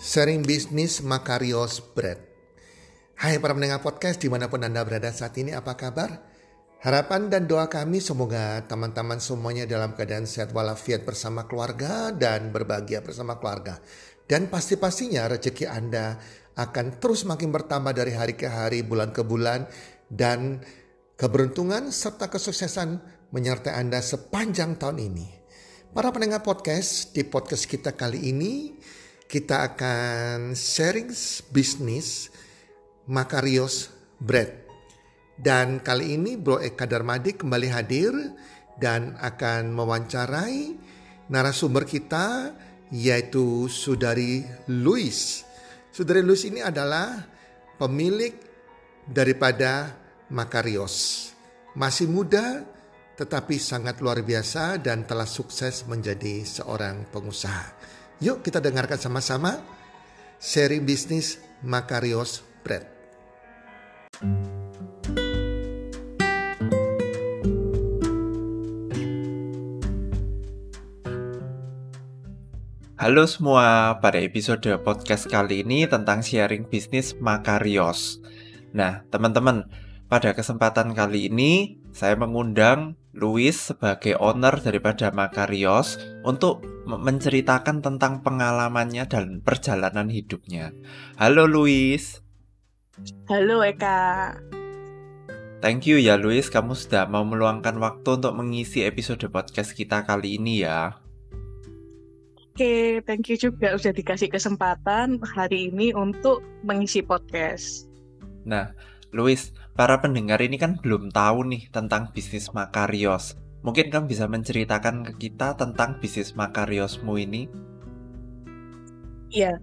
Sharing Bisnis Makarios Bread. Hai para pendengar podcast di mana pun Anda berada saat ini apa kabar? Harapan dan doa kami semoga teman-teman semuanya dalam keadaan sehat walafiat bersama keluarga dan berbahagia bersama keluarga. Dan pasti-pastinya rezeki Anda akan terus makin bertambah dari hari ke hari, bulan ke bulan. Dan keberuntungan serta kesuksesan menyertai Anda sepanjang tahun ini. Para pendengar podcast, di podcast kita kali ini kita akan sharing bisnis Makarios Bread. Dan kali ini Bro Eka Darmadi kembali hadir dan akan mewawancarai narasumber kita yaitu Sudari Louis. Sudari Louis ini adalah pemilik daripada Makarios. Masih muda tetapi sangat luar biasa dan telah sukses menjadi seorang pengusaha. Yuk kita dengarkan sama-sama seri bisnis Makarios Bread. Halo semua, pada episode podcast kali ini tentang sharing bisnis Makarios. Nah, teman-teman, pada kesempatan kali ini saya mengundang Luis sebagai owner daripada Makarios untuk menceritakan tentang pengalamannya dan perjalanan hidupnya. Halo Luis. Halo Eka. Thank you ya Luis, kamu sudah mau meluangkan waktu untuk mengisi episode podcast kita kali ini ya. Oke, thank you juga sudah dikasih kesempatan hari ini untuk mengisi podcast. Nah, Luis, para pendengar ini kan belum tahu nih tentang bisnis Makarios. Mungkin kamu bisa menceritakan ke kita tentang bisnis Makariosmu ini? Iya.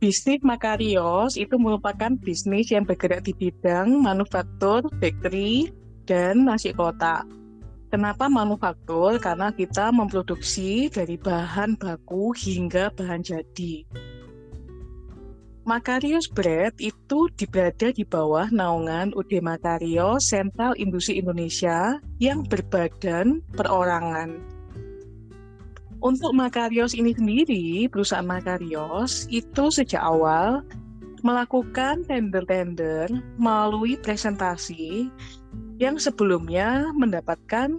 Bisnis Makarios itu merupakan bisnis yang bergerak di bidang manufaktur, bakery, dan nasi kotak. Kenapa manufaktur? Karena kita memproduksi dari bahan baku hingga bahan jadi. Makarios Bread itu berada di bawah naungan UD Makarios Sentral Industri Indonesia yang berbadan perorangan. Untuk Makarios ini sendiri, perusahaan Makarios itu sejak awal melakukan tender-tender melalui presentasi yang sebelumnya mendapatkan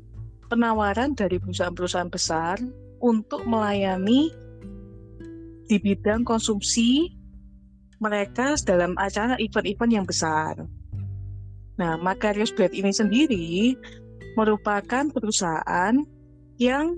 penawaran dari perusahaan-perusahaan besar untuk melayani di bidang konsumsi mereka dalam acara event-event yang besar. Nah, Makarios Bread ini sendiri merupakan perusahaan yang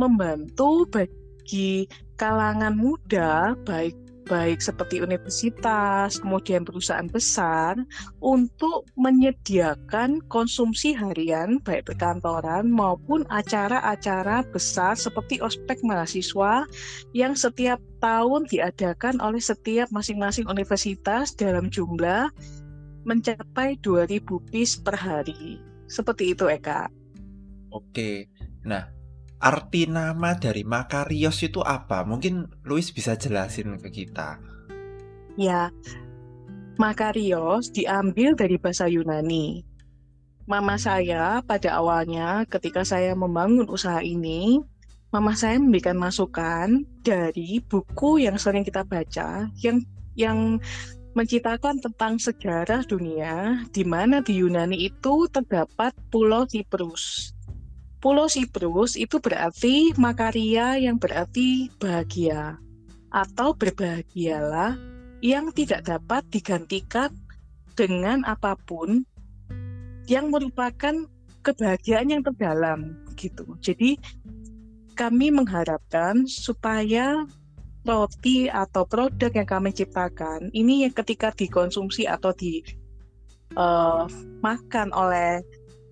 membantu bagi kalangan muda, baik baik seperti universitas, kemudian perusahaan besar, untuk menyediakan konsumsi harian, baik perkantoran maupun acara-acara besar seperti ospek mahasiswa yang setiap tahun diadakan oleh setiap masing-masing universitas dalam jumlah mencapai 2000 piece per hari. Seperti itu, Eka. Oke. Nah, arti nama dari Makarios itu apa? Mungkin Luis bisa jelasin ke kita. Ya, Makarios diambil dari bahasa Yunani. Mama saya pada awalnya ketika saya membangun usaha ini, mama saya memberikan masukan dari buku yang sering kita baca yang yang menceritakan tentang sejarah dunia di mana di Yunani itu terdapat Pulau Siprus. Pulau Siprus itu berarti makaria yang berarti bahagia atau berbahagialah yang tidak dapat digantikan dengan apa pun yang merupakan kebahagiaan yang terdalam gitu. Jadi kami mengharapkan supaya roti atau produk yang kami ciptakan ini yang ketika dikonsumsi atau dimakan uh, oleh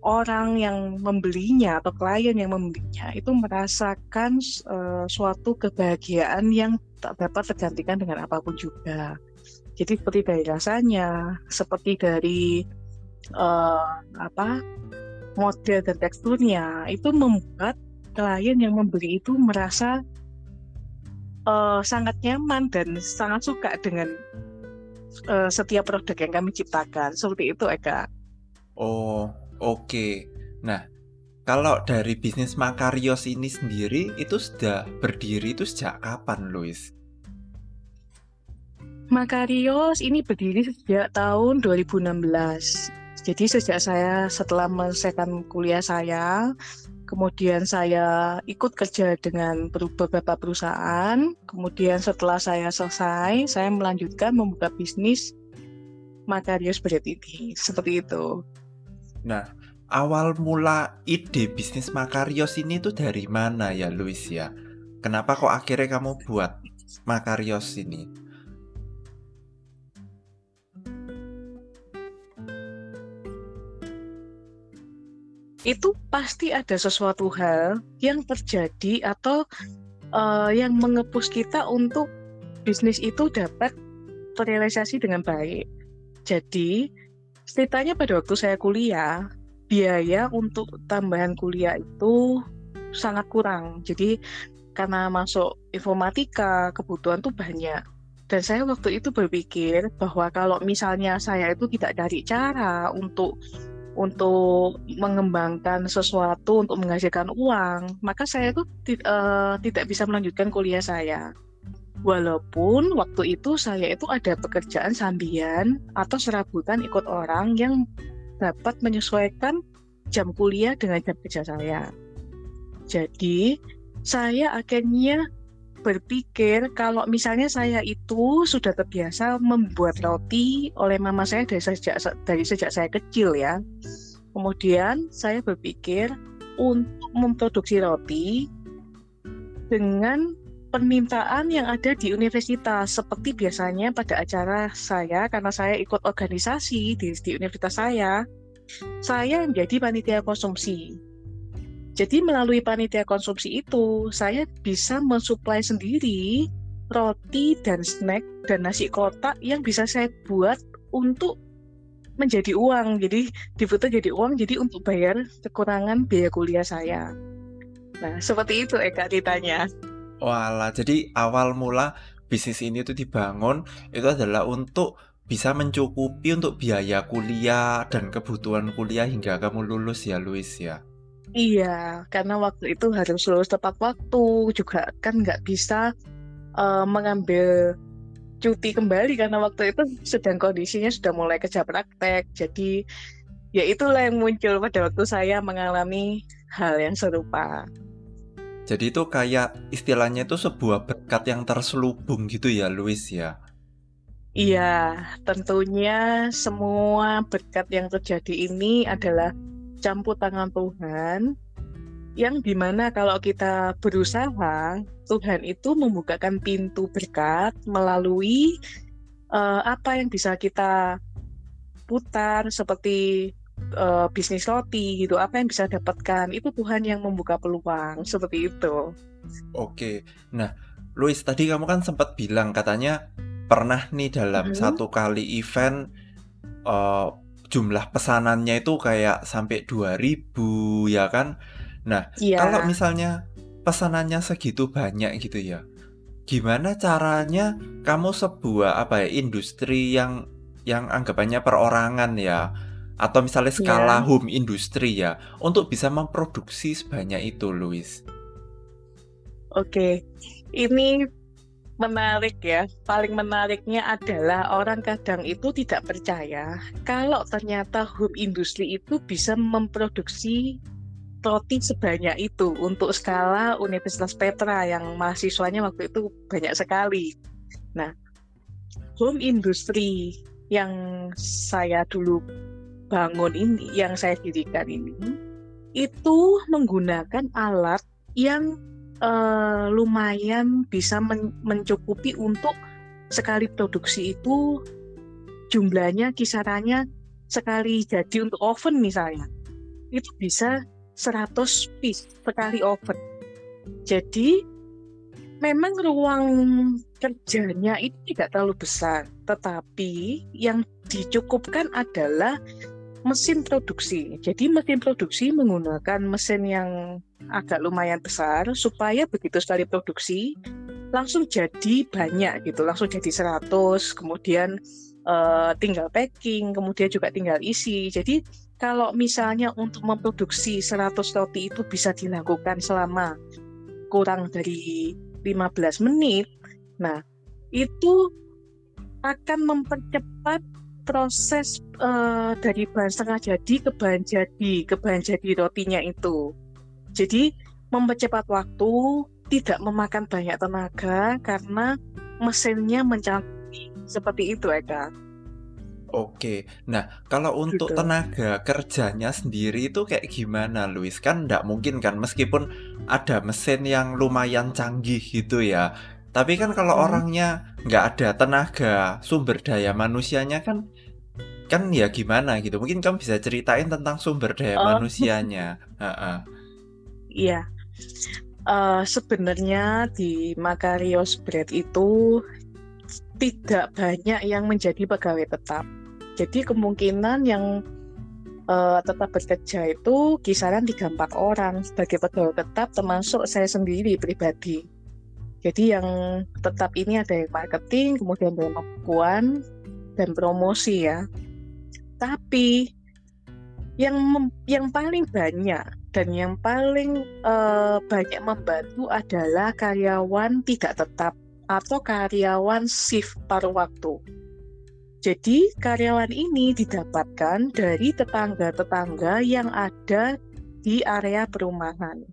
orang yang membelinya atau klien yang membelinya itu merasakan uh, suatu kebahagiaan yang tak dapat tergantikan dengan apa pun juga. Jadi seperti dari rasanya, seperti dari uh, apa model dan teksturnya itu membuat klien yang membeli itu merasa uh, sangat nyaman dan sangat suka dengan uh, setiap produk yang kami ciptakan. Seperti itu, Eka. Oh, Oke. Nah, kalau dari bisnis Makarios ini sendiri itu sudah berdiri itu sejak kapan, Luis? Makarios ini berdiri sejak tahun 2016. Jadi sejak saya setelah menyelesaikan kuliah saya, kemudian saya ikut kerja dengan beberapa perusahaan. Kemudian setelah saya selesai, saya melanjutkan membuka bisnis Makarios Bread ini. Seperti itu. Nah, awal mula ide bisnis Makarios ini tuh dari mana ya, Luis ya? Kenapa kok akhirnya kamu buat Makarios ini? Itu pasti ada sesuatu hal yang terjadi atau uh, yang mengepus kita untuk bisnis itu dapat terrealisasi dengan baik. Jadi, ceritanya pada waktu saya kuliah, biaya untuk tambahan kuliah itu sangat kurang. Jadi karena masuk informatika, kebutuhan tuh banyak. Dan saya waktu itu berpikir bahwa kalau misalnya saya itu tidak cari cara untuk untuk mengembangkan sesuatu untuk menghasilkan uang, maka saya itu uh, tidak bisa melanjutkan kuliah saya. Walaupun waktu itu saya itu ada pekerjaan sambian atau serabutan ikut orang yang dapat menyesuaikan jam kuliah dengan jam kerja saya. Jadi, saya akhirnya berpikir kalau misalnya saya itu sudah terbiasa membuat roti oleh mama saya dari sejak dari sejak saya kecil ya. Kemudian saya berpikir untuk memproduksi roti dengan permintaan yang ada di universitas seperti biasanya pada acara saya karena saya ikut organisasi di, di universitas saya saya menjadi panitia konsumsi. Jadi melalui panitia konsumsi itu, saya bisa mensuplai sendiri roti dan snack dan nasi kotak yang bisa saya buat untuk menjadi uang. Jadi diputar jadi uang, jadi untuk bayar kekurangan biaya kuliah saya. Nah, seperti itu Eka ditanya. Walah, jadi awal mula bisnis ini itu dibangun itu adalah untuk bisa mencukupi untuk biaya kuliah dan kebutuhan kuliah hingga kamu lulus ya, Luis ya? Iya, karena waktu itu harus lulus tepat waktu, juga kan nggak bisa uh, mengambil cuti kembali karena waktu itu sedang kondisinya sudah mulai kerja praktek. Jadi ya itulah yang muncul pada waktu saya mengalami hal yang serupa. Jadi itu kayak istilahnya itu sebuah berkat yang terselubung gitu ya, Luis ya? Iya, tentunya semua berkat yang terjadi ini adalah campur tangan Tuhan yang di mana kalau kita berusaha, Tuhan itu membukakan pintu berkat melalui uh, apa yang bisa kita putar seperti uh, bisnis roti gitu, apa yang bisa dapatkan itu Tuhan yang membuka peluang seperti itu. Oke, nah Luis tadi kamu kan sempat bilang katanya pernah nih dalam hmm. satu kali event uh, jumlah pesanannya itu kayak sampai 2000 ya kan. Nah, yeah. kalau misalnya pesanannya segitu banyak gitu ya. Gimana caranya kamu sebuah apa ya industri yang yang anggapannya perorangan ya atau misalnya skala yeah. home industri ya untuk bisa memproduksi sebanyak itu, Louis? Oke. Okay. Ini menarik ya. Paling menariknya adalah orang kadang itu tidak percaya kalau ternyata hub industri itu bisa memproduksi roti sebanyak itu untuk skala Universitas Petra yang mahasiswanya waktu itu banyak sekali. Nah, home industri yang saya dulu bangun ini, yang saya dirikan ini, itu menggunakan alat yang uh, lumayan bisa men mencukupi untuk sekali produksi itu jumlahnya kisarannya sekali jadi untuk oven misalnya itu bisa 100 piece sekali oven. Jadi memang ruang kerjanya itu tidak terlalu besar, tetapi yang dicukupkan adalah mesin produksi. Jadi mesin produksi menggunakan mesin yang agak lumayan besar supaya begitu sekali produksi langsung jadi banyak gitu, langsung jadi 100, kemudian uh, tinggal packing, kemudian juga tinggal isi. Jadi kalau misalnya untuk memproduksi 100 roti itu bisa dilakukan selama kurang dari 15 menit, nah itu akan mempercepat proses uh, dari bahan setengah jadi ke bahan jadi, ke bahan jadi rotinya itu. Jadi mempercepat waktu, tidak memakan banyak tenaga karena mesinnya mencantik seperti itu Eka. Oke, nah kalau untuk gitu. tenaga kerjanya sendiri itu kayak gimana, Luis? Kan nggak mungkin kan, meskipun ada mesin yang lumayan canggih gitu ya. Tapi kan kalau hmm. orangnya nggak ada tenaga, sumber daya manusianya kan, kan ya gimana gitu. Mungkin kamu bisa ceritain tentang sumber daya oh. manusianya. Iya, uh, sebenarnya di Makarios Bread itu tidak banyak yang menjadi pegawai tetap jadi kemungkinan yang uh, tetap bekerja itu kisaran 3-4 orang sebagai pegawai tetap termasuk saya sendiri pribadi. Jadi yang tetap ini ada yang marketing, kemudian ada yang pembukuan dan promosi ya. Tapi yang yang paling banyak dan yang paling uh, banyak membantu adalah karyawan tidak tetap atau karyawan shift paruh waktu. Jadi karyawan ini didapatkan dari tetangga-tetangga yang ada di area perumahan.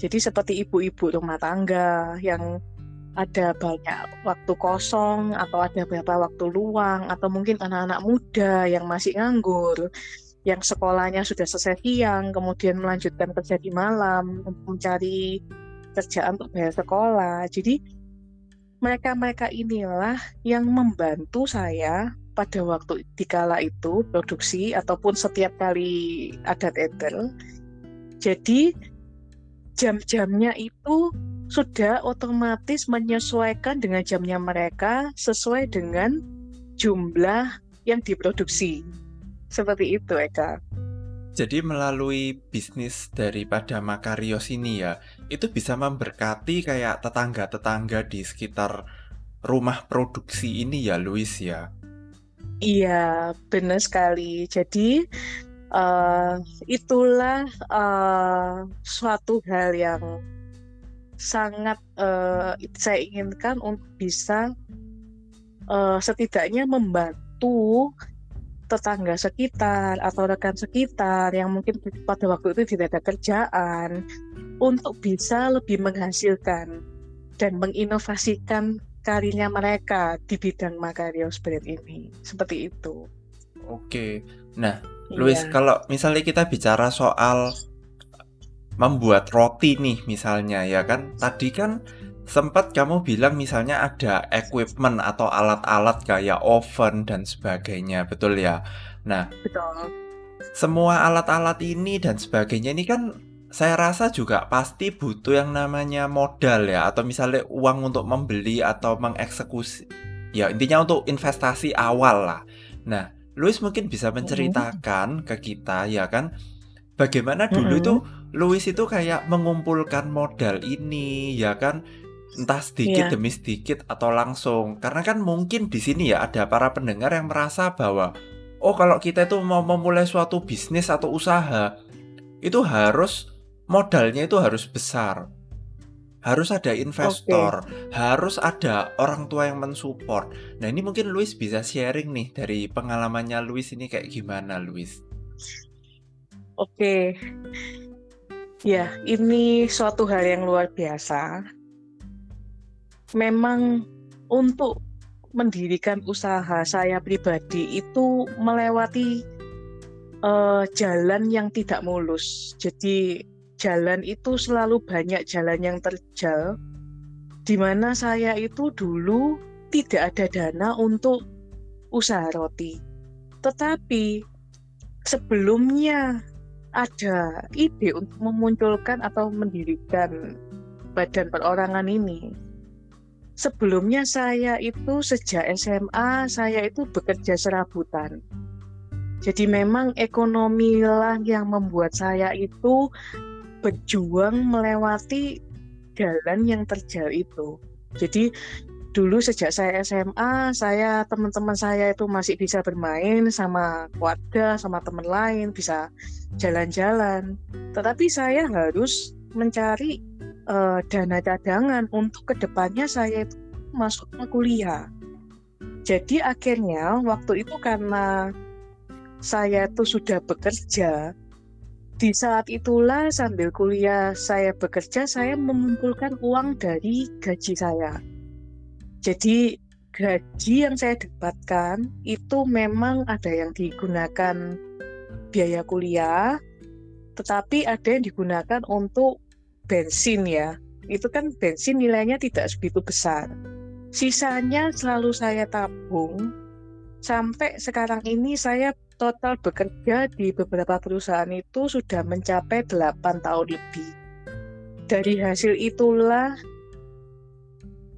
Jadi seperti ibu-ibu rumah tangga yang ada banyak waktu kosong atau ada beberapa waktu luang atau mungkin anak-anak muda yang masih nganggur yang sekolahnya sudah selesai siang kemudian melanjutkan kerja di malam untuk mencari kerjaan untuk bayar sekolah. Jadi mereka-mereka inilah yang membantu saya pada waktu dikala itu produksi ataupun setiap kali ada tender. Jadi jam-jamnya itu sudah otomatis menyesuaikan dengan jamnya mereka sesuai dengan jumlah yang diproduksi. Seperti itu, Eka. Jadi melalui bisnis daripada Makarios ini ya, itu bisa memberkati kayak tetangga-tetangga di sekitar rumah produksi ini ya, Luis ya. Iya, benar sekali. Jadi uh, itulah uh, suatu hal yang sangat uh, saya inginkan untuk bisa uh, setidaknya membantu tetangga sekitar atau rekan sekitar yang mungkin pada waktu itu tidak ada kerjaan untuk bisa lebih menghasilkan dan menginovasikan karirnya mereka di bidang Makarios Bread ini seperti itu. Oke, nah Luis iya. kalau misalnya kita bicara soal membuat roti nih misalnya ya kan tadi kan sempat kamu bilang misalnya ada equipment atau alat-alat kayak oven dan sebagainya, betul ya? Nah, betul. Semua alat-alat ini dan sebagainya ini kan saya rasa juga pasti butuh yang namanya modal ya atau misalnya uang untuk membeli atau mengeksekusi ya intinya untuk investasi awal lah. Nah, Louis mungkin bisa menceritakan ke kita ya kan bagaimana dulu mm -hmm. itu Louis itu kayak mengumpulkan modal ini ya kan entah sedikit yeah. demi sedikit atau langsung karena kan mungkin di sini ya ada para pendengar yang merasa bahwa oh kalau kita itu mau memulai suatu bisnis atau usaha itu harus modalnya itu harus besar harus ada investor okay. harus ada orang tua yang mensupport nah ini mungkin Luis bisa sharing nih dari pengalamannya Luis ini kayak gimana Luis oke okay. ya ini suatu hal yang luar biasa memang untuk mendirikan usaha saya pribadi itu melewati uh, jalan yang tidak mulus. Jadi jalan itu selalu banyak jalan yang terjal di mana saya itu dulu tidak ada dana untuk usaha roti. Tetapi sebelumnya ada ide untuk memunculkan atau mendirikan badan perorangan ini sebelumnya saya itu sejak SMA saya itu bekerja serabutan. Jadi memang ekonomi lah yang membuat saya itu berjuang melewati jalan yang terjal itu. Jadi dulu sejak saya SMA, saya teman-teman saya itu masih bisa bermain sama keluarga, sama teman lain, bisa jalan-jalan. Tetapi saya harus mencari uh, dana cadangan untuk ke depannya saya itu masuk ke kuliah. Jadi akhirnya waktu itu karena saya itu sudah bekerja, di saat itulah sambil kuliah saya bekerja, saya mengumpulkan uang dari gaji saya jadi gaji yang saya dapatkan itu memang ada yang digunakan biaya kuliah, tetapi ada yang digunakan untuk bensin ya. Itu kan bensin nilainya tidak segitu besar. Sisanya selalu saya tabung. Sampai sekarang ini saya total bekerja di beberapa perusahaan itu sudah mencapai 8 tahun lebih. Dari hasil itulah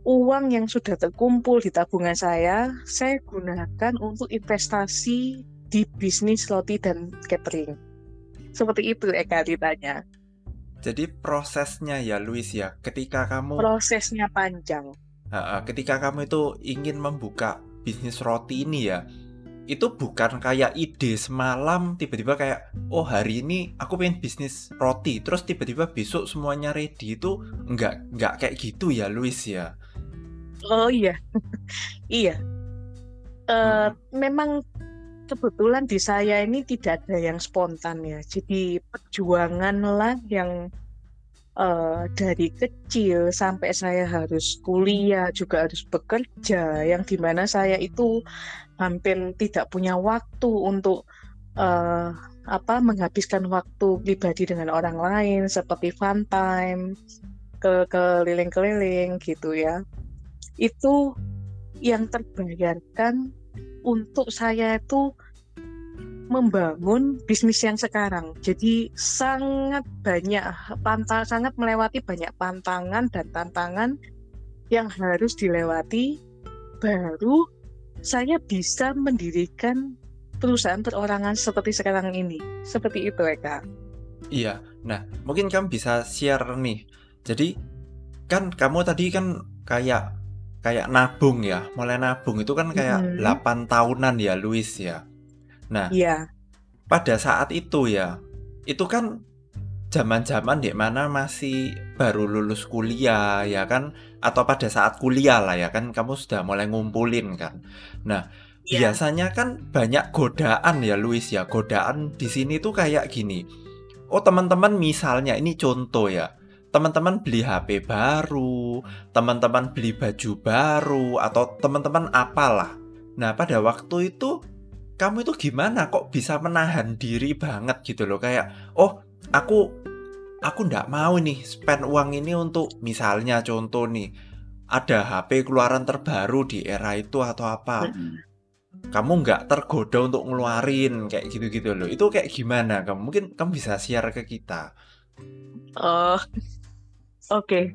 uang yang sudah terkumpul di tabungan saya, saya gunakan untuk investasi di bisnis roti dan catering. Seperti itu Eka ditanya. Jadi prosesnya ya Luis ya, ketika kamu prosesnya panjang. Ketika kamu itu ingin membuka bisnis roti ini ya, itu bukan kayak ide semalam tiba-tiba kayak oh hari ini aku pengen bisnis roti terus tiba-tiba besok semuanya ready itu nggak nggak kayak gitu ya Luis ya Oh iya, iya. Uh, memang kebetulan di saya ini tidak ada yang spontan ya. Jadi perjuangan lah yang uh, dari kecil sampai saya harus kuliah juga harus bekerja, yang di mana saya itu hampir tidak punya waktu untuk uh, apa menghabiskan waktu pribadi dengan orang lain seperti fun time ke keliling-keliling gitu ya itu yang terbayarkan untuk saya itu membangun bisnis yang sekarang. Jadi sangat banyak pantang sangat melewati banyak pantangan dan tantangan yang harus dilewati baru saya bisa mendirikan perusahaan perorangan seperti sekarang ini. Seperti itu, Eka. Iya. Nah, mungkin kamu bisa share nih. Jadi kan kamu tadi kan kayak kayak nabung ya, mulai nabung itu kan kayak mm-hmm. 8 tahunan ya Luis ya. Nah, yeah. pada saat itu ya, itu kan zaman-zaman di mana masih baru lulus kuliah ya kan atau pada saat kuliah lah ya kan kamu sudah mulai ngumpulin kan. Nah, yeah. biasanya kan banyak godaan ya Luis ya. Godaan di sini tuh kayak gini. Oh, teman-teman misalnya ini contoh ya teman-teman beli HP baru, teman-teman beli baju baru, atau teman-teman apalah. Nah, pada waktu itu kamu itu gimana kok bisa menahan diri banget gitu loh? Kayak oh aku aku ndak mau nih spend uang ini untuk misalnya contoh nih ada HP keluaran terbaru di era itu atau apa. Kamu nggak tergoda untuk ngeluarin kayak gitu-gitu loh. Itu kayak gimana? Kamu mungkin kamu bisa share ke kita. Oh Oke,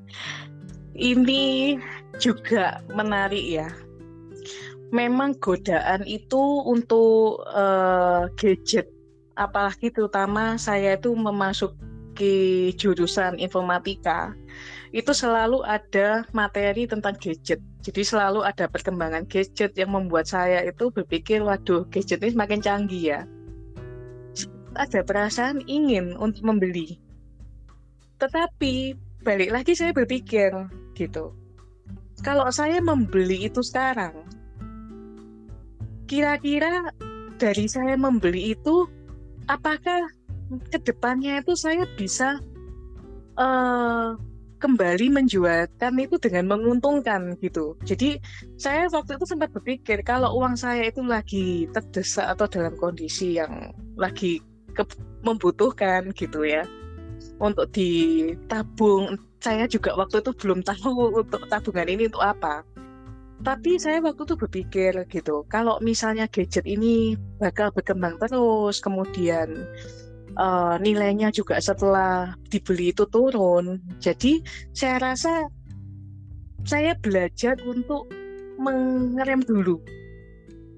ini juga menarik ya. Memang godaan itu untuk uh, gadget, apalagi terutama saya itu memasuki jurusan informatika, itu selalu ada materi tentang gadget. Jadi selalu ada perkembangan gadget yang membuat saya itu berpikir, waduh, gadget ini semakin canggih ya. Ada perasaan ingin untuk membeli. Tetapi balik lagi saya berpikir gitu kalau saya membeli itu sekarang kira-kira dari saya membeli itu apakah ke depannya itu saya bisa uh, kembali menjualkan itu dengan menguntungkan gitu. Jadi saya waktu itu sempat berpikir kalau uang saya itu lagi terdesak atau dalam kondisi yang lagi membutuhkan gitu ya untuk ditabung. Saya juga waktu itu belum tahu untuk tabungan ini untuk apa. Tapi saya waktu itu berpikir gitu, kalau misalnya gadget ini bakal berkembang terus, kemudian uh, nilainya juga setelah dibeli itu turun. Jadi saya rasa saya belajar untuk mengerem dulu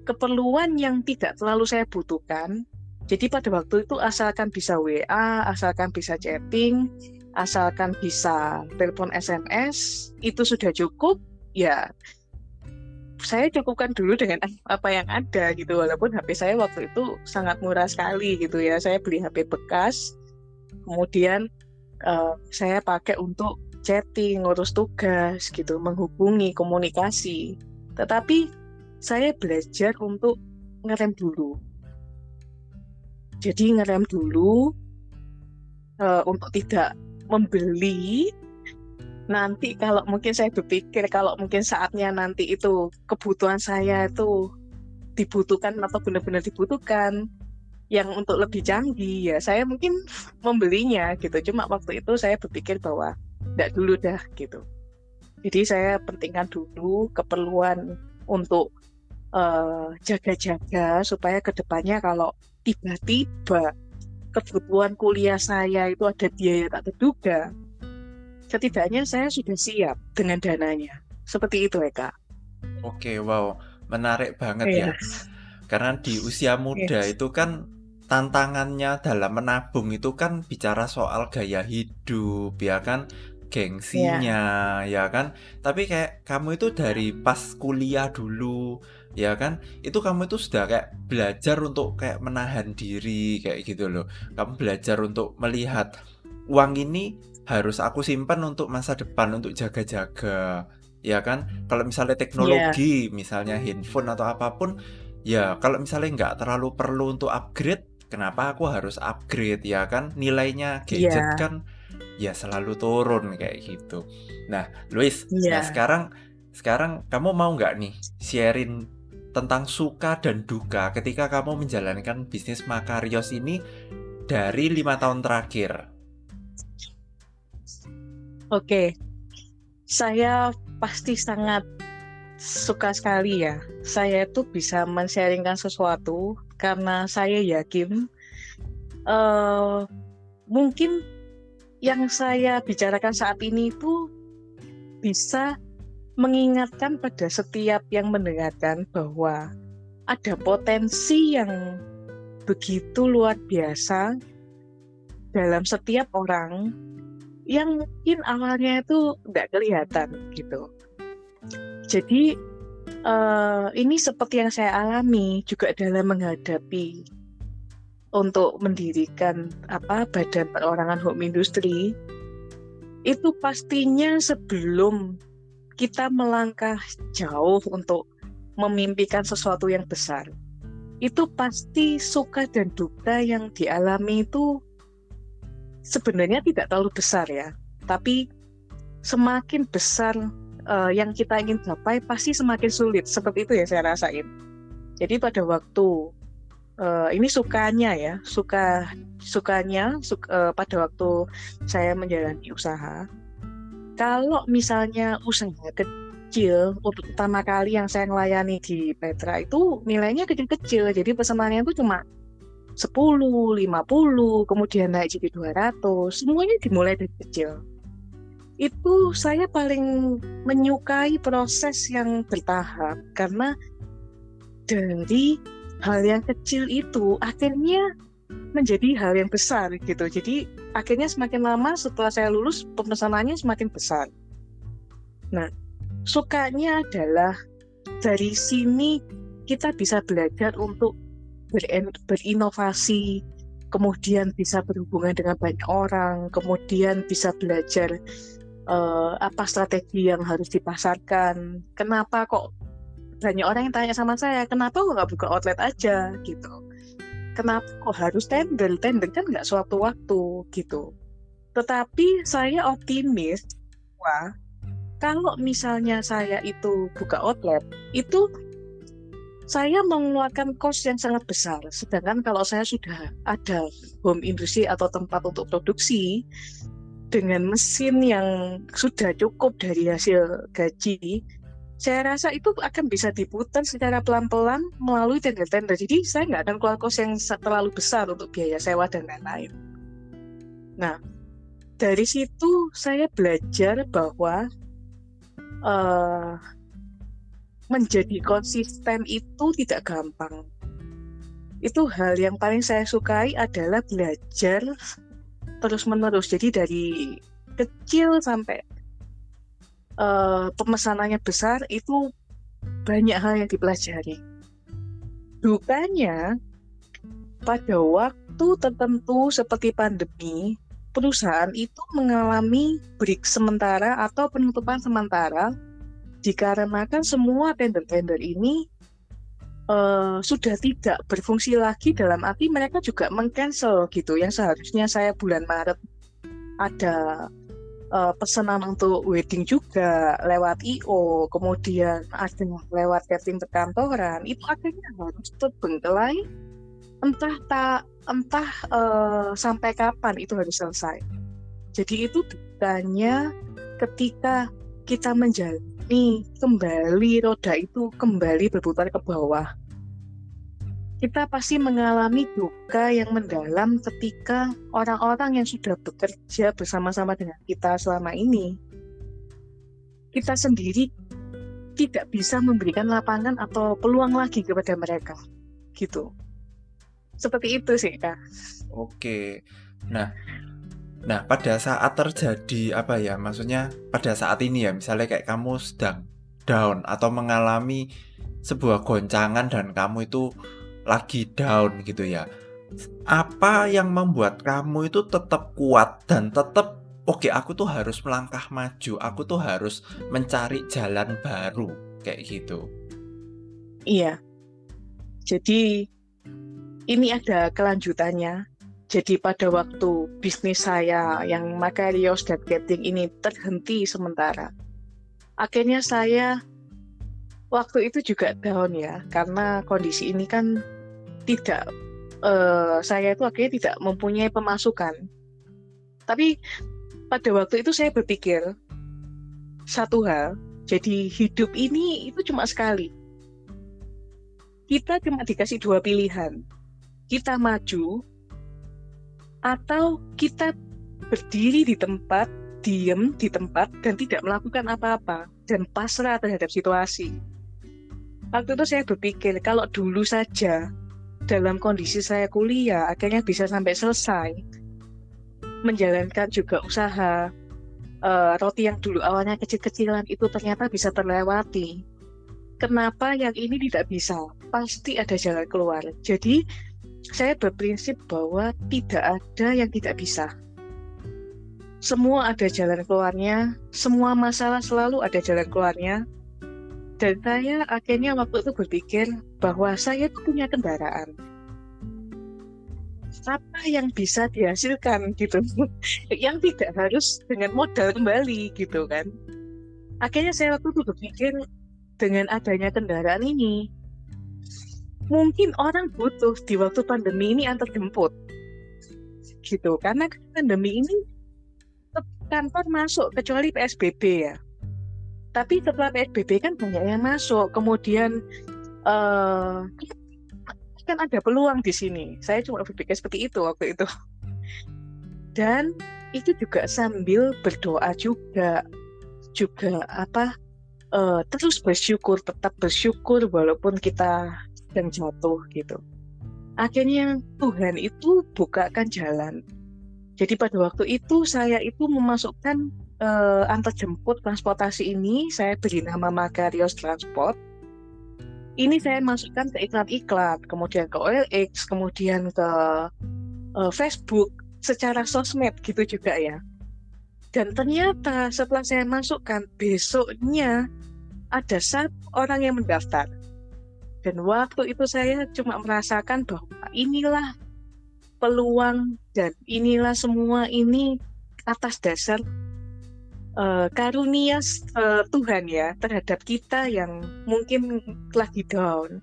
keperluan yang tidak terlalu saya butuhkan jadi pada waktu itu asalkan bisa WA, asalkan bisa chatting, asalkan bisa telepon SMS, itu sudah cukup. Ya, saya cukupkan dulu dengan apa yang ada gitu. Walaupun HP saya waktu itu sangat murah sekali gitu ya. Saya beli HP bekas kemudian uh, saya pakai untuk chatting ngurus tugas gitu menghubungi komunikasi. Tetapi saya belajar untuk ngerem dulu jadi ngerem dulu uh, untuk tidak membeli. Nanti kalau mungkin saya berpikir kalau mungkin saatnya nanti itu kebutuhan saya itu dibutuhkan atau benar-benar dibutuhkan yang untuk lebih canggih ya saya mungkin membelinya gitu. Cuma waktu itu saya berpikir bahwa tidak dulu dah gitu. Jadi saya pentingkan dulu keperluan untuk uh, jaga-jaga supaya ke depannya kalau tiba-tiba kebutuhan kuliah saya itu ada biaya tak terduga setidaknya saya sudah siap dengan dananya. Seperti itu, Eka. Oke, wow, menarik banget yes. ya. Karena di usia muda yes. itu kan tantangannya dalam menabung itu kan bicara soal gaya hidup, ya kan, gengsinya, yeah. ya kan. Tapi kayak kamu itu dari pas kuliah dulu, ya kan, itu kamu itu sudah kayak belajar untuk kayak menahan diri kayak gitu loh. Kamu belajar untuk melihat uang ini harus aku simpan untuk masa depan untuk jaga-jaga ya kan kalau misalnya teknologi yeah. misalnya handphone atau apa pun ya kalau misalnya nggak terlalu perlu untuk upgrade kenapa aku harus upgrade ya kan nilainya gadget yeah. kan ya selalu turun kayak gitu nah Luis yeah. nah sekarang sekarang kamu mau nggak nih sharing tentang suka dan duka ketika kamu menjalankan bisnis Makarios ini dari lima tahun terakhir Oke, saya pasti sangat suka sekali ya. Saya itu bisa men-sharingkan sesuatu karena saya yakin uh, mungkin yang saya bicarakan saat ini itu bisa mengingatkan pada setiap yang mendengarkan bahwa ada potensi yang begitu luar biasa dalam setiap orang yang mungkin awalnya itu nggak kelihatan gitu. Jadi uh, ini seperti yang saya alami juga dalam menghadapi untuk mendirikan apa badan perorangan home industry itu pastinya sebelum kita melangkah jauh untuk memimpikan sesuatu yang besar itu pasti suka dan duka yang dialami itu sebenarnya tidak terlalu besar ya, tapi semakin besar uh, yang kita ingin capai pasti semakin sulit. Seperti itu ya saya rasain. Jadi pada waktu uh, ini sukanya ya, suka sukanya suka, uh, pada waktu saya menjalani usaha. Kalau misalnya usaha kecil untuk pertama kali yang saya melayani di Petra itu nilainya kecil-kecil, jadi pesanannya itu cuma 10, 50, kemudian naik jadi 200, semuanya dimulai dari kecil. Itu saya paling menyukai proses yang bertahap karena dari hal yang kecil itu akhirnya menjadi hal yang besar gitu. Jadi akhirnya semakin lama setelah saya lulus pemesanannya semakin besar. Nah, sukanya adalah dari sini kita bisa belajar untuk berinovasi, kemudian bisa berhubungan dengan banyak orang, kemudian bisa belajar uh, apa strategi yang harus dipasarkan. Kenapa kok banyak orang yang tanya sama saya, kenapa kok nggak buka outlet aja gitu? Kenapa kok harus tender? Tender kan nggak suatu waktu gitu. Tetapi saya optimis wah kalau misalnya saya itu buka outlet, itu saya mengeluarkan kos yang sangat besar. Sedangkan kalau saya sudah ada home industry atau tempat untuk produksi dengan mesin yang sudah cukup dari hasil gaji, saya rasa itu akan bisa diputar secara pelan-pelan melalui tenda-tenda. Jadi saya nggak akan keluar kos yang terlalu besar untuk biaya sewa dan lain-lain. Nah, dari situ saya belajar bahwa uh, menjadi konsisten itu tidak gampang. Itu hal yang paling saya sukai adalah belajar terus-menerus. Jadi dari kecil sampai uh, pemesanannya besar itu banyak hal yang dipelajari. Dukanya, pada waktu tertentu seperti pandemi, perusahaan itu mengalami break sementara atau penutupan sementara dikarenakan semua tender-tender ini uh, sudah tidak berfungsi lagi dalam arti mereka juga mengcancel gitu yang seharusnya saya bulan Maret ada uh, pesanan untuk wedding juga lewat IO kemudian ada lewat catering perkantoran itu akhirnya harus terbengkelai entah tak entah uh, sampai kapan itu harus selesai jadi itu bukannya ketika kita menjalani kembali roda itu kembali berputar ke bawah. Kita pasti mengalami duka yang mendalam ketika orang-orang yang sudah bekerja bersama-sama dengan kita selama ini, kita sendiri tidak bisa memberikan lapangan atau peluang lagi kepada mereka. Gitu. Seperti itu sih, Kak. Oke. Nah, Nah, pada saat terjadi apa ya, maksudnya pada saat ini ya, misalnya kayak kamu sedang down atau mengalami sebuah goncangan dan kamu itu lagi down gitu ya. Apa yang membuat kamu itu tetap kuat dan tetap oke okay, aku tuh harus melangkah maju, aku tuh harus mencari jalan baru kayak gitu. Iya. Jadi ini ada kelanjutannya jadi pada waktu bisnis saya yang Makarios dan Getting ini terhenti sementara, akhirnya saya waktu itu juga down ya, karena kondisi ini kan tidak, uh, saya itu akhirnya tidak mempunyai pemasukan. Tapi pada waktu itu saya berpikir satu hal, jadi hidup ini itu cuma sekali. Kita cuma dikasih dua pilihan. Kita maju atau kita berdiri di tempat, diem di tempat dan tidak melakukan apa-apa dan pasrah terhadap situasi. Waktu itu saya berpikir kalau dulu saja dalam kondisi saya kuliah akhirnya bisa sampai selesai menjalankan juga usaha uh, roti yang dulu awalnya kecil-kecilan itu ternyata bisa terlewati. Kenapa yang ini tidak bisa? Pasti ada jalan keluar. Jadi saya berprinsip bahwa tidak ada yang tidak bisa. Semua ada jalan keluarnya, semua masalah selalu ada jalan keluarnya. Dan saya akhirnya waktu itu berpikir bahwa saya itu punya kendaraan. Apa yang bisa dihasilkan gitu, yang tidak harus dengan modal kembali gitu kan. Akhirnya saya waktu itu berpikir dengan adanya kendaraan ini, mungkin orang butuh di waktu pandemi ini antar jemput gitu karena kan pandemi ini kantor masuk kecuali PSBB ya tapi setelah PSBB kan banyak yang masuk kemudian uh, kan ada peluang di sini saya cuma berpikir seperti itu waktu itu dan itu juga sambil berdoa juga juga apa uh, terus bersyukur tetap bersyukur walaupun kita dan jatuh gitu. Akhirnya Tuhan itu bukakan jalan. Jadi pada waktu itu saya itu memasukkan uh, antar jemput transportasi ini, saya beri nama Makarios Transport. Ini saya masukkan ke iklan-iklan, kemudian ke OLX, kemudian ke uh, Facebook, secara sosmed gitu juga ya. Dan ternyata setelah saya masukkan, besoknya ada satu orang yang mendaftar. Dan waktu itu saya cuma merasakan bahwa inilah peluang dan inilah semua ini atas dasar uh, karunia uh, Tuhan ya terhadap kita yang mungkin lagi down,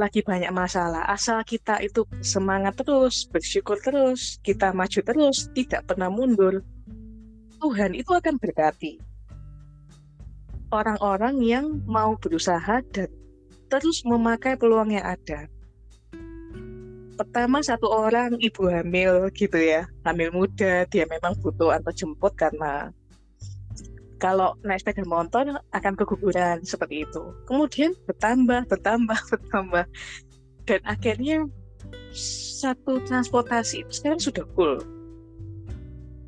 lagi banyak masalah. Asal kita itu semangat terus, bersyukur terus, kita maju terus, tidak pernah mundur. Tuhan itu akan berkati orang-orang yang mau berusaha dan terus memakai peluang yang ada. Pertama satu orang ibu hamil gitu ya, hamil muda, dia memang butuh antar jemput karena kalau naik sepeda motor akan keguguran seperti itu. Kemudian bertambah, bertambah, bertambah. Dan akhirnya satu transportasi itu sekarang sudah full.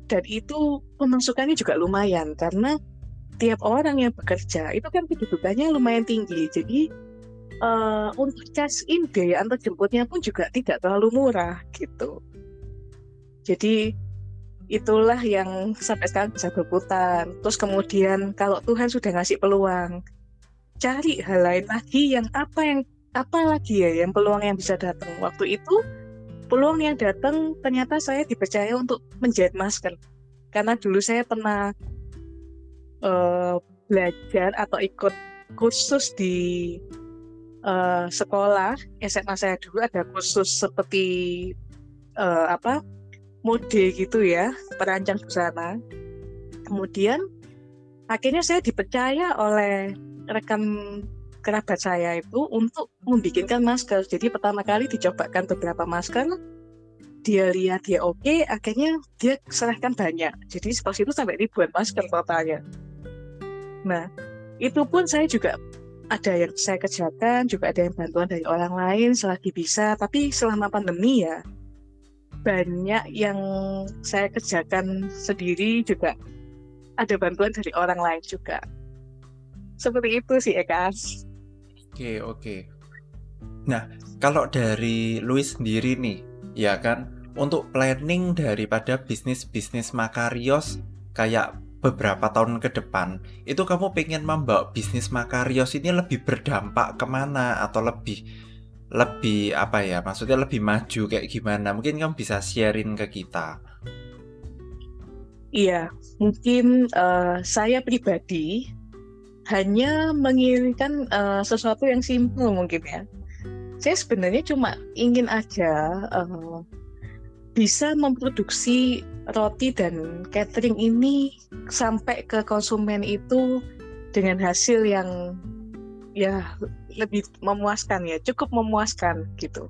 Dan itu pemasukannya juga lumayan karena setiap orang yang bekerja itu kan kedudukannya lumayan tinggi. Jadi uh, untuk cash in biaya antar jemputnya pun juga tidak terlalu murah gitu. Jadi itulah yang sampai sekarang bisa berputar. Terus kemudian kalau Tuhan sudah ngasih peluang, cari hal lain lagi yang apa yang apa lagi ya yang peluang yang bisa datang. Waktu itu peluang yang datang ternyata saya dipercaya untuk menjahit masker. Karena dulu saya pernah uh, belajar atau ikut kursus di uh, sekolah SMA saya dulu ada kursus seperti uh, apa mode gitu ya perancang busana. Kemudian akhirnya saya dipercaya oleh rekan kerabat saya itu untuk membikinkan masker. Jadi pertama kali dicobakan beberapa masker dia lihat dia oke okay, akhirnya dia serahkan banyak. Jadi pas itu sampai ribuan masker totalnya. Nah itu pun saya juga ada yang saya kerjakan juga ada yang bantuan dari orang lain selagi bisa. Tapi selama pandemi ya banyak yang saya kerjakan sendiri juga ada bantuan dari orang lain juga. Seperti itu sih Eka. Oke, oke. Nah, kalau dari Louis sendiri nih, ya kan, untuk planning daripada bisnis-bisnis Makarios kayak beberapa tahun ke depan, itu kamu pengen membawa bisnis Makarios ini lebih berdampak ke mana atau lebih lebih apa ya maksudnya lebih maju kayak gimana? Mungkin kamu bisa sharing ke kita. Iya mungkin uh, saya pribadi hanya menginginkan uh, sesuatu yang simpel mungkin ya. Saya sebenarnya cuma ingin aja uh, bisa memproduksi roti dan catering ini sampai ke konsumen itu dengan hasil yang ya lebih memuaskan ya cukup memuaskan gitu.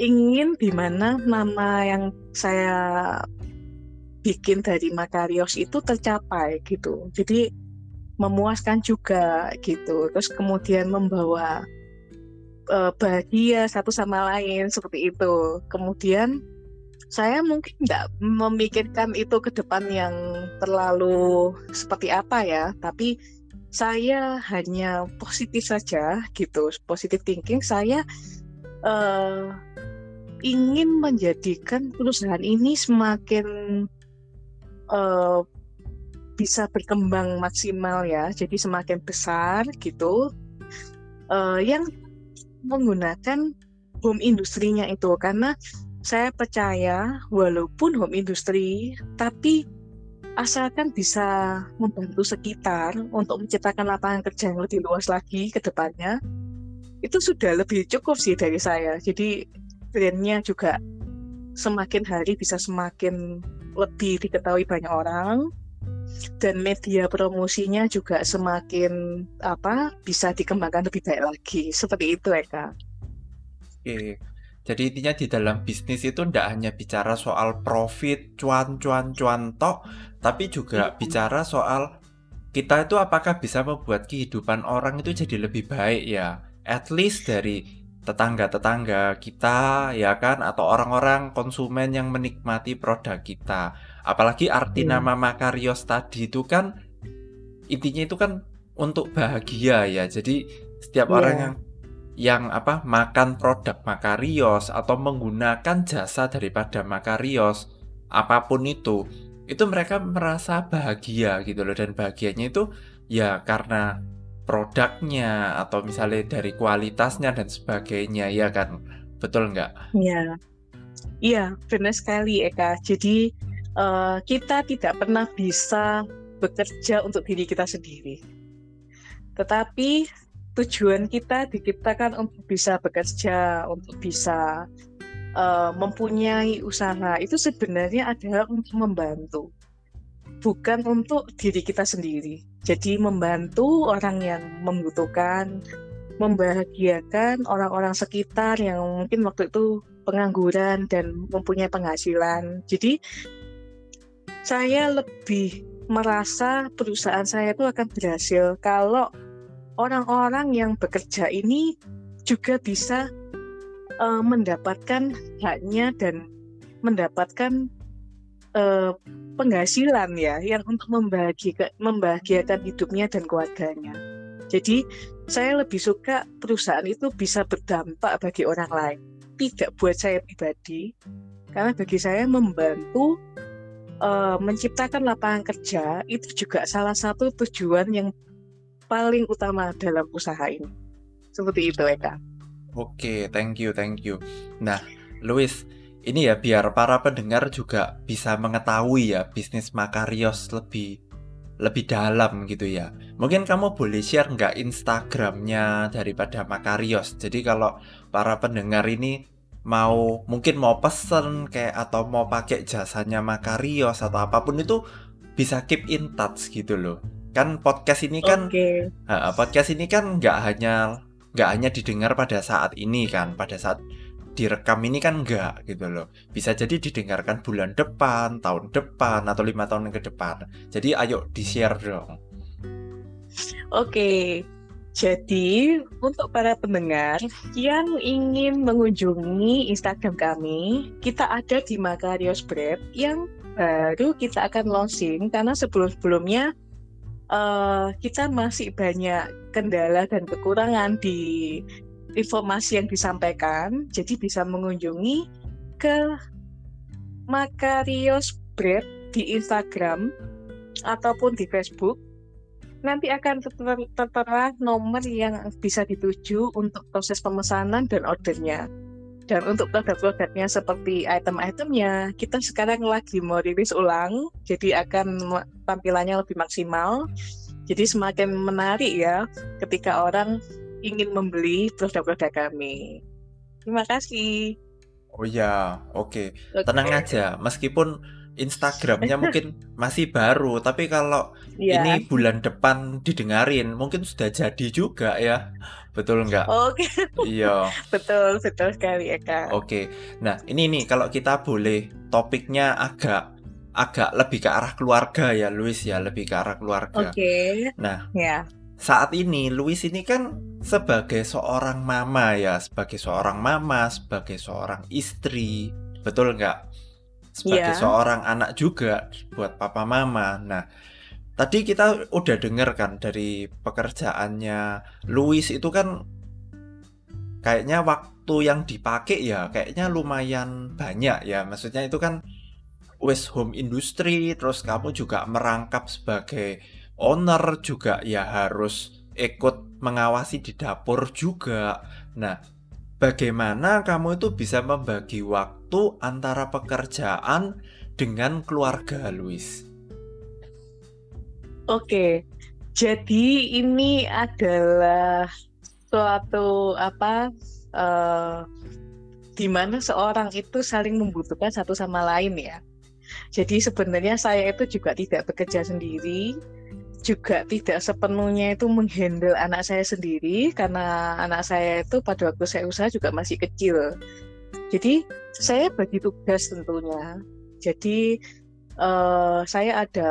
Ingin di mana nama yang saya bikin dari Makarios itu tercapai gitu. Jadi memuaskan juga gitu. Terus kemudian membawa uh, bahagia satu sama lain seperti itu. Kemudian saya mungkin tidak memikirkan itu ke depan yang terlalu seperti apa ya tapi saya hanya positif saja gitu positif thinking. Saya uh, ingin menjadikan perusahaan ini semakin uh, bisa berkembang maksimal ya jadi semakin besar gitu. Uh, yang menggunakan home industrinya itu karena saya percaya walaupun home industry tapi asalkan bisa membantu sekitar untuk menciptakan lapangan kerja yang lebih luas lagi ke depannya, itu sudah lebih cukup sih dari saya. Jadi brandnya juga semakin hari bisa semakin lebih diketahui banyak orang dan media promosinya juga semakin apa bisa dikembangkan lebih baik lagi seperti itu Eka. Oke, jadi intinya di dalam bisnis itu tidak hanya bicara soal profit, cuan, cuan, cuan tok, tapi juga bicara soal kita itu apakah bisa membuat kehidupan orang itu jadi lebih baik ya. At least dari tetangga-tetangga kita ya kan atau orang-orang konsumen yang menikmati produk kita. Apalagi arti hmm. nama Makarios tadi itu kan intinya itu kan untuk bahagia ya. Jadi setiap yeah. orang yang yang apa makan produk Makarios atau menggunakan jasa daripada Makarios apa pun itu itu mereka merasa bahagia gitu loh. Dan bahagianya itu ya karena produknya atau misalnya dari kualitasnya dan sebagainya ya kan? Betul nggak? Iya. Iya benar sekali Eka. Jadi uh, kita tidak pernah bisa bekerja untuk diri kita sendiri. Tetapi tujuan kita diciptakan untuk bisa bekerja, untuk bisa uh, mempunyai usaha itu sebenarnya adalah untuk membantu, bukan untuk diri kita sendiri. Jadi membantu orang yang membutuhkan, membahagiakan orang-orang sekitar yang mungkin waktu itu pengangguran dan mempunyai penghasilan. Jadi saya lebih merasa perusahaan saya itu akan berhasil kalau orang-orang yang bekerja ini juga bisa uh, mendapatkan haknya dan mendapatkan uh, penghasilan ya yang untuk membahagiakan membahagiakan hidupnya dan keluarganya. Jadi saya lebih suka perusahaan itu bisa berdampak bagi orang lain, tidak buat saya pribadi, karena bagi saya membantu uh, menciptakan lapangan kerja itu juga salah satu tujuan yang paling utama dalam usaha ini. Seperti itu, Eka. Oke, thank you, thank you. Nah, Louis, ini ya biar para pendengar juga bisa mengetahui ya bisnis Makarios lebih lebih dalam gitu ya. Mungkin kamu boleh share nggak Instagramnya daripada Makarios. Jadi kalau para pendengar ini mau mungkin mau pesen kayak atau mau pakai jasanya Makarios atau apa pun itu bisa keep in touch gitu loh. Kan podcast ini kan okay. podcast ini kan nggak hanya nggak hanya didengar pada saat ini kan, pada saat direkam ini kan enggak gitu loh. Bisa jadi didengarkan bulan depan, tahun depan, atau lima tahun ke depan. Jadi ayo di-share dong. Oke, jadi untuk para pendengar yang ingin mengunjungi Instagram kami, kita ada di Makarios Bread yang baru kita akan launching karena sebelum-sebelumnya uh, kita masih banyak kendala dan kekurangan di informasi yang disampaikan, jadi bisa mengunjungi ke Makarios Bread di Instagram ataupun di Facebook. Nanti akan tertera nomor yang bisa dituju untuk proses pemesanan dan ordernya. Dan untuk produk-produknya seperti item-itemnya, kita sekarang lagi mau rilis ulang, jadi akan tampilannya lebih maksimal. Jadi semakin menarik ya ketika orang ingin membeli produk-produk kami. Terima kasih. Oh ya, oke. Okay. Okay. Tenang aja, meskipun Instagramnya mungkin masih baru, tapi kalau yeah. ini bulan depan didengarin, mungkin sudah jadi juga ya. Betul nggak? Oke. Okay. Iya. betul, betul sekali ya kak. Oke. Okay. Nah ini nih kalau kita boleh topiknya agak agak lebih ke arah keluarga ya, Luis ya, lebih ke arah keluarga. Oke. Okay. Nah. Ya. Yeah saat ini Louis ini kan sebagai seorang mama ya, sebagai seorang mama, sebagai seorang istri, betul nggak? Sebagai yeah. seorang anak juga buat papa mama. Nah, tadi kita udah denger kan dari pekerjaannya Louis itu kan kayaknya waktu yang dipakai ya kayaknya lumayan banyak ya. Maksudnya itu kan West Home Industry, terus kamu juga merangkap sebagai owner juga ya harus ikut mengawasi di dapur juga. Nah, bagaimana kamu itu bisa membagi waktu antara pekerjaan dengan keluarga, Luis? Oke, jadi ini adalah suatu apa uh, di mana seorang itu saling membutuhkan satu sama lain ya. Jadi sebenarnya saya itu juga tidak bekerja sendiri, juga tidak sepenuhnya itu menghandle anak saya sendiri karena anak saya itu pada waktu saya usaha juga masih kecil. Jadi saya bagi tugas tentunya. Jadi uh, saya ada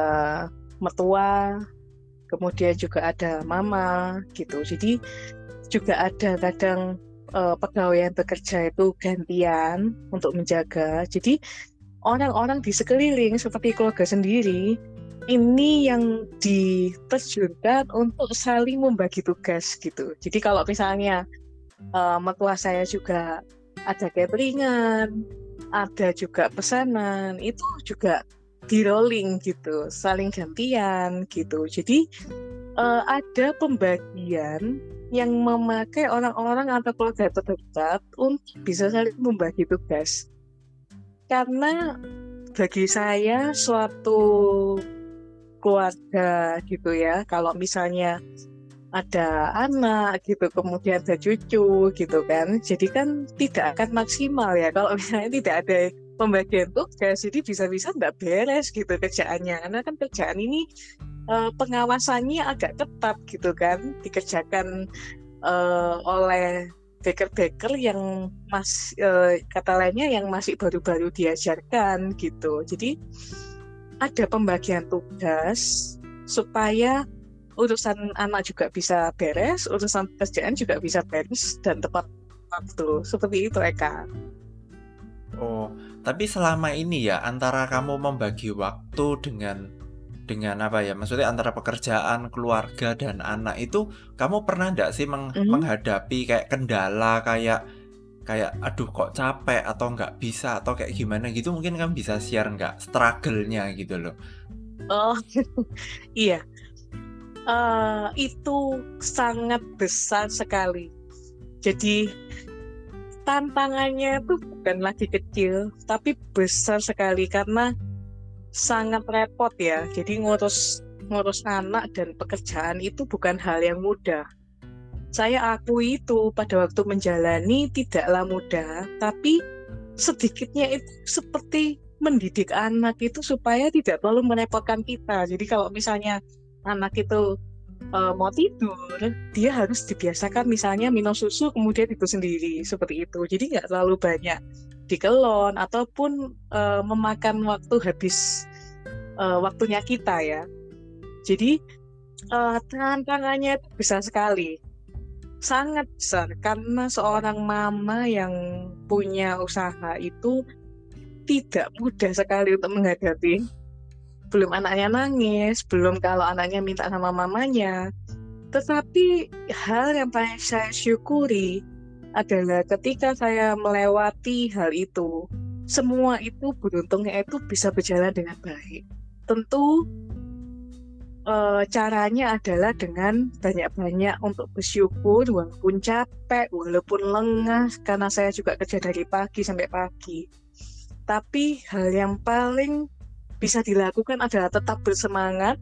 mertua, kemudian juga ada mama gitu. Jadi juga ada kadang uh, pegawai yang bekerja itu gantian untuk menjaga. Jadi orang-orang di sekeliling seperti keluarga sendiri ini yang diterjunkan untuk saling membagi tugas gitu. Jadi kalau misalnya uh, mertua saya juga ada cateringan, ada juga pesanan, itu juga di rolling gitu, saling gantian gitu. Jadi uh, ada pembagian yang memakai orang-orang atau keluarga terdekat untuk bisa saling membagi tugas. Karena bagi saya suatu keluarga gitu ya. Kalau misalnya ada anak gitu, kemudian ada cucu gitu kan. Jadi kan tidak akan maksimal ya kalau misalnya tidak ada pembagian tugas. Jadi bisa-bisa nggak beres gitu kerjaannya. Karena kan kerjaan ini uh, pengawasannya agak ketat gitu kan, dikerjakan uh, oleh baker-baker yang mas uh, kata lainnya yang masih baru-baru diajarkan gitu. Jadi ada pembagian tugas supaya urusan anak juga bisa beres, urusan pekerjaan juga bisa beres dan tepat waktu. Seperti itu, Eka. Oh, tapi selama ini ya antara kamu membagi waktu dengan dengan apa ya maksudnya antara pekerjaan keluarga dan anak itu kamu pernah nggak sih meng Mhm. menghadapi kayak kendala kayak kayak aduh kok capek atau nggak bisa atau kayak gimana gitu mungkin kamu bisa share nggak struggle-nya gitu loh Oh, iya. Eh, itu sangat besar sekali. Jadi tantangannya itu bukan lagi kecil, tapi besar sekali karena sangat repot ya. Jadi ngurus ngurus anak dan pekerjaan itu bukan hal yang mudah. Saya akui itu pada waktu menjalani tidaklah mudah, tapi sedikitnya itu seperti mendidik anak itu supaya tidak terlalu merepotkan kita. Jadi kalau misalnya anak itu uh, mau tidur, dia harus dibiasakan misalnya minum susu kemudian itu sendiri seperti itu. Jadi nggak terlalu banyak dikelon ataupun uh, memakan waktu habis uh, waktunya kita ya. Jadi uh, tantangannya itu besar sekali, sangat besar karena seorang mama yang punya usaha itu tidak mudah sekali untuk menghadapi belum anaknya nangis, belum kalau anaknya minta sama mamanya. Tetapi hal yang paling saya syukuri adalah ketika saya melewati hal itu, semua itu beruntungnya itu bisa berjalan dengan baik. Tentu e, caranya adalah dengan banyak-banyak untuk bersyukur walaupun capek, walaupun lengah karena saya juga kerja dari pagi sampai pagi. Tapi hal yang paling bisa dilakukan adalah tetap bersemangat,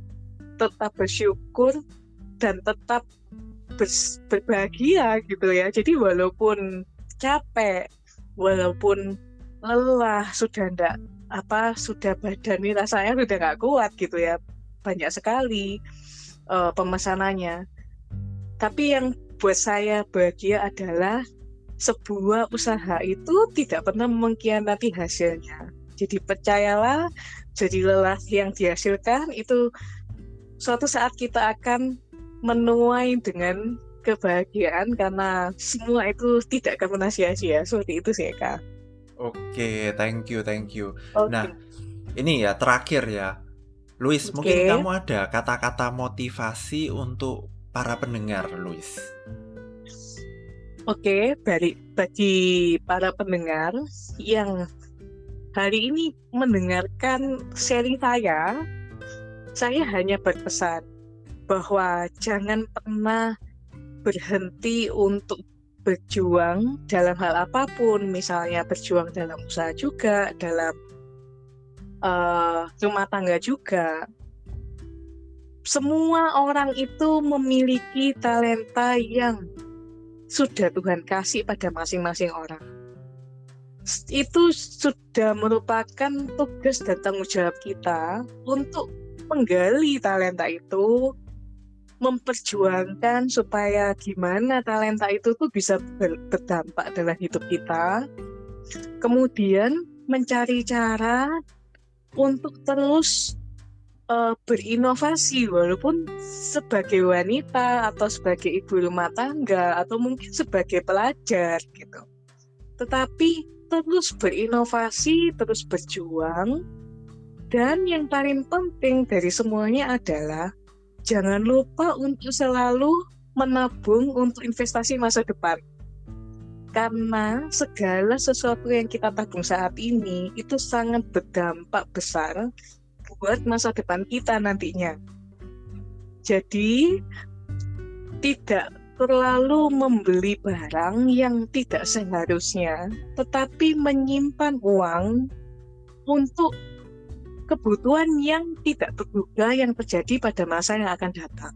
tetap bersyukur, dan tetap bers- berbahagia gitu ya. Jadi walaupun capek, walaupun lelah, sudah ndak apa sudah badan ini rasanya sudah nggak kuat gitu ya. Banyak sekali uh, pemesanannya. Tapi yang buat saya bahagia adalah sebuah usaha itu tidak pernah mengkhianati hasilnya. Jadi percayalah, jadi lelah yang dihasilkan itu suatu saat kita akan menuai dengan kebahagiaan karena semua itu tidak akan pernah sia-sia. Seperti itu sih, Kak. Oke, thank you, thank you. Oke. Nah, ini ya terakhir ya. Luis, Oke. mungkin kamu ada kata-kata motivasi untuk para pendengar, Luis. Oke, bagi, bagi para pendengar yang hari ini mendengarkan sharing saya, saya hanya berpesan bahwa jangan pernah berhenti untuk berjuang dalam hal apa pun, misalnya berjuang dalam usaha juga, dalam eh, rumah tangga juga. Semua orang itu memiliki talenta yang sudah Tuhan kasih pada masing-masing orang. Itu sudah merupakan tugas dan tanggung jawab kita untuk menggali talenta itu, memperjuangkan supaya gimana talenta itu tuh bisa ber- berdampak dalam hidup kita. Kemudian mencari cara untuk terus eh, berinovasi walaupun sebagai wanita atau sebagai ibu rumah tangga atau mungkin sebagai pelajar gitu. Tetapi terus berinovasi, terus berjuang dan yang paling penting dari semuanya adalah jangan lupa untuk selalu menabung untuk investasi masa depan. Karena segala sesuatu yang kita tabung saat ini itu sangat berdampak besar buat masa depan kita nantinya. Jadi tidak terlalu membeli barang yang tidak seharusnya, tetapi menyimpan uang untuk kebutuhan yang tidak terduga yang terjadi pada masa yang akan datang.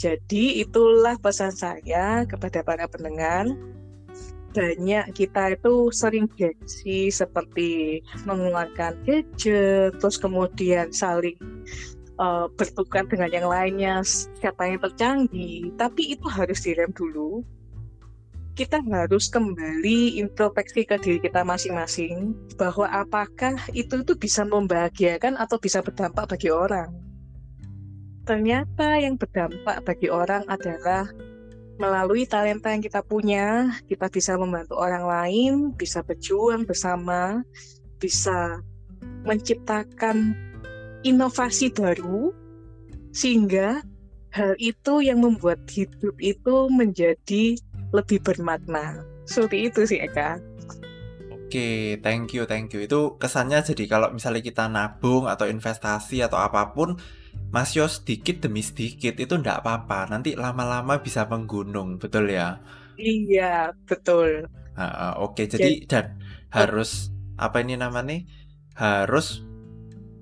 Jadi itulah pesan saya kepada para pendengar. Banyak kita itu sering gengsi seperti mengeluarkan gadget, terus kemudian saling uh, bertukar dengan yang lainnya, yang tercanggih. Tapi itu harus direm dulu. Kita harus kembali introspeksi ke diri kita masing-masing bahwa apakah itu itu bisa membahagiakan atau bisa berdampak bagi orang. Ternyata yang berdampak bagi orang adalah melalui talenta yang kita punya, kita bisa membantu orang lain, bisa berjuang bersama, bisa menciptakan inovasi baru, sehingga hal itu yang membuat hidup itu menjadi lebih bermakna. Seperti itu sih Eka. Oke, thank you, thank you. Itu kesannya jadi kalau misalnya kita nabung atau investasi atau apa pun, Mas Yo sedikit demi sedikit itu enggak apa-apa. Nanti lama-lama bisa menggunung, betul ya? Iya, betul. Ha, oke, jadi, jadi dan harus apa ini namanya? Harus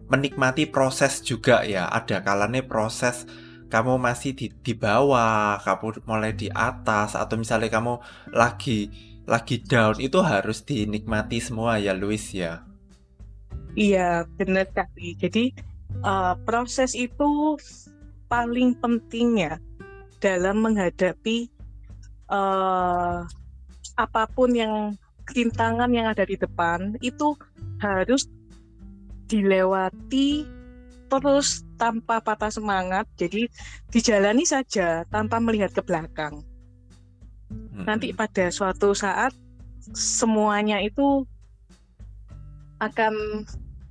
menikmati proses juga ya. Ada kalanya proses kamu masih di di bawah, kamu mulai di atas atau misalnya kamu lagi lagi down itu harus dinikmati semua ya Luis ya. Iya, benar sekali. Jadi uh, proses itu paling penting ya dalam menghadapi uh, apa pun yang rintangan yang ada di depan itu harus dilewati terus tanpa patah semangat jadi dijalani saja tanpa melihat ke belakang nanti pada suatu saat semuanya itu akan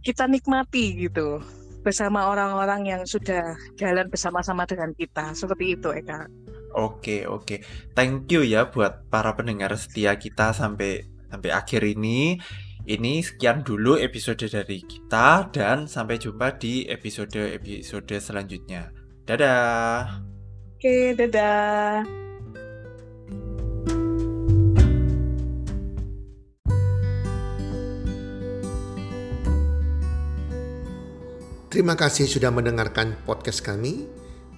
kita nikmati gitu bersama orang-orang yang sudah jalan bersama-sama dengan kita. Seperti itu, Eka. Oke, oke. Thank you ya buat para pendengar setia kita sampai sampai akhir ini. Ini sekian dulu episode dari kita dan sampai jumpa di episode-episode selanjutnya. Dadah. Oke, dadah. Terima kasih sudah mendengarkan podcast kami.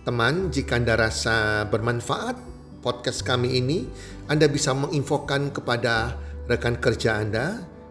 Teman, jika Anda rasa bermanfaat podcast kami ini, Anda bisa menginfokan kepada rekan kerja Anda,